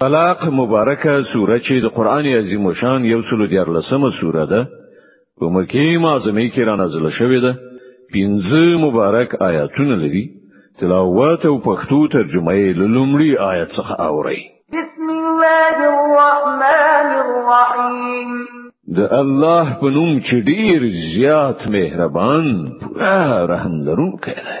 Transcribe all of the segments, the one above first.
طلاق مبارکه سوره چې د قران عظیم شان یو سلو دیار لسمه سوره ده په مکه معظمه کې را نازل شوې ده پنځه مبارک آیاتونه لري تلاوت او پښتو ترجمه یې لومړی آیت څخه اوري بسم الله الرحمن الرحیم د الله په نوم چې ډیر زیات مهربان پوره رحم لرونکی دی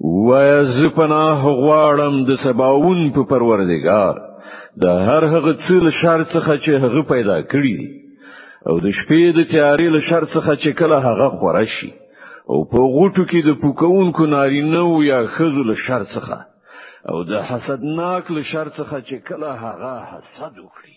وای زه پناه غواړم د سباون په پروردګار د هر هغه څه له شر څخه چې هغه پیدا کړی او د شپې د تیارې له شر څخه چې کله هغه خوره شي او په غوټو کې د پوکونکو نارینه او یا خزو له شر څخه او د حسدناک له شر څخه چې کله هغه حسد وکړي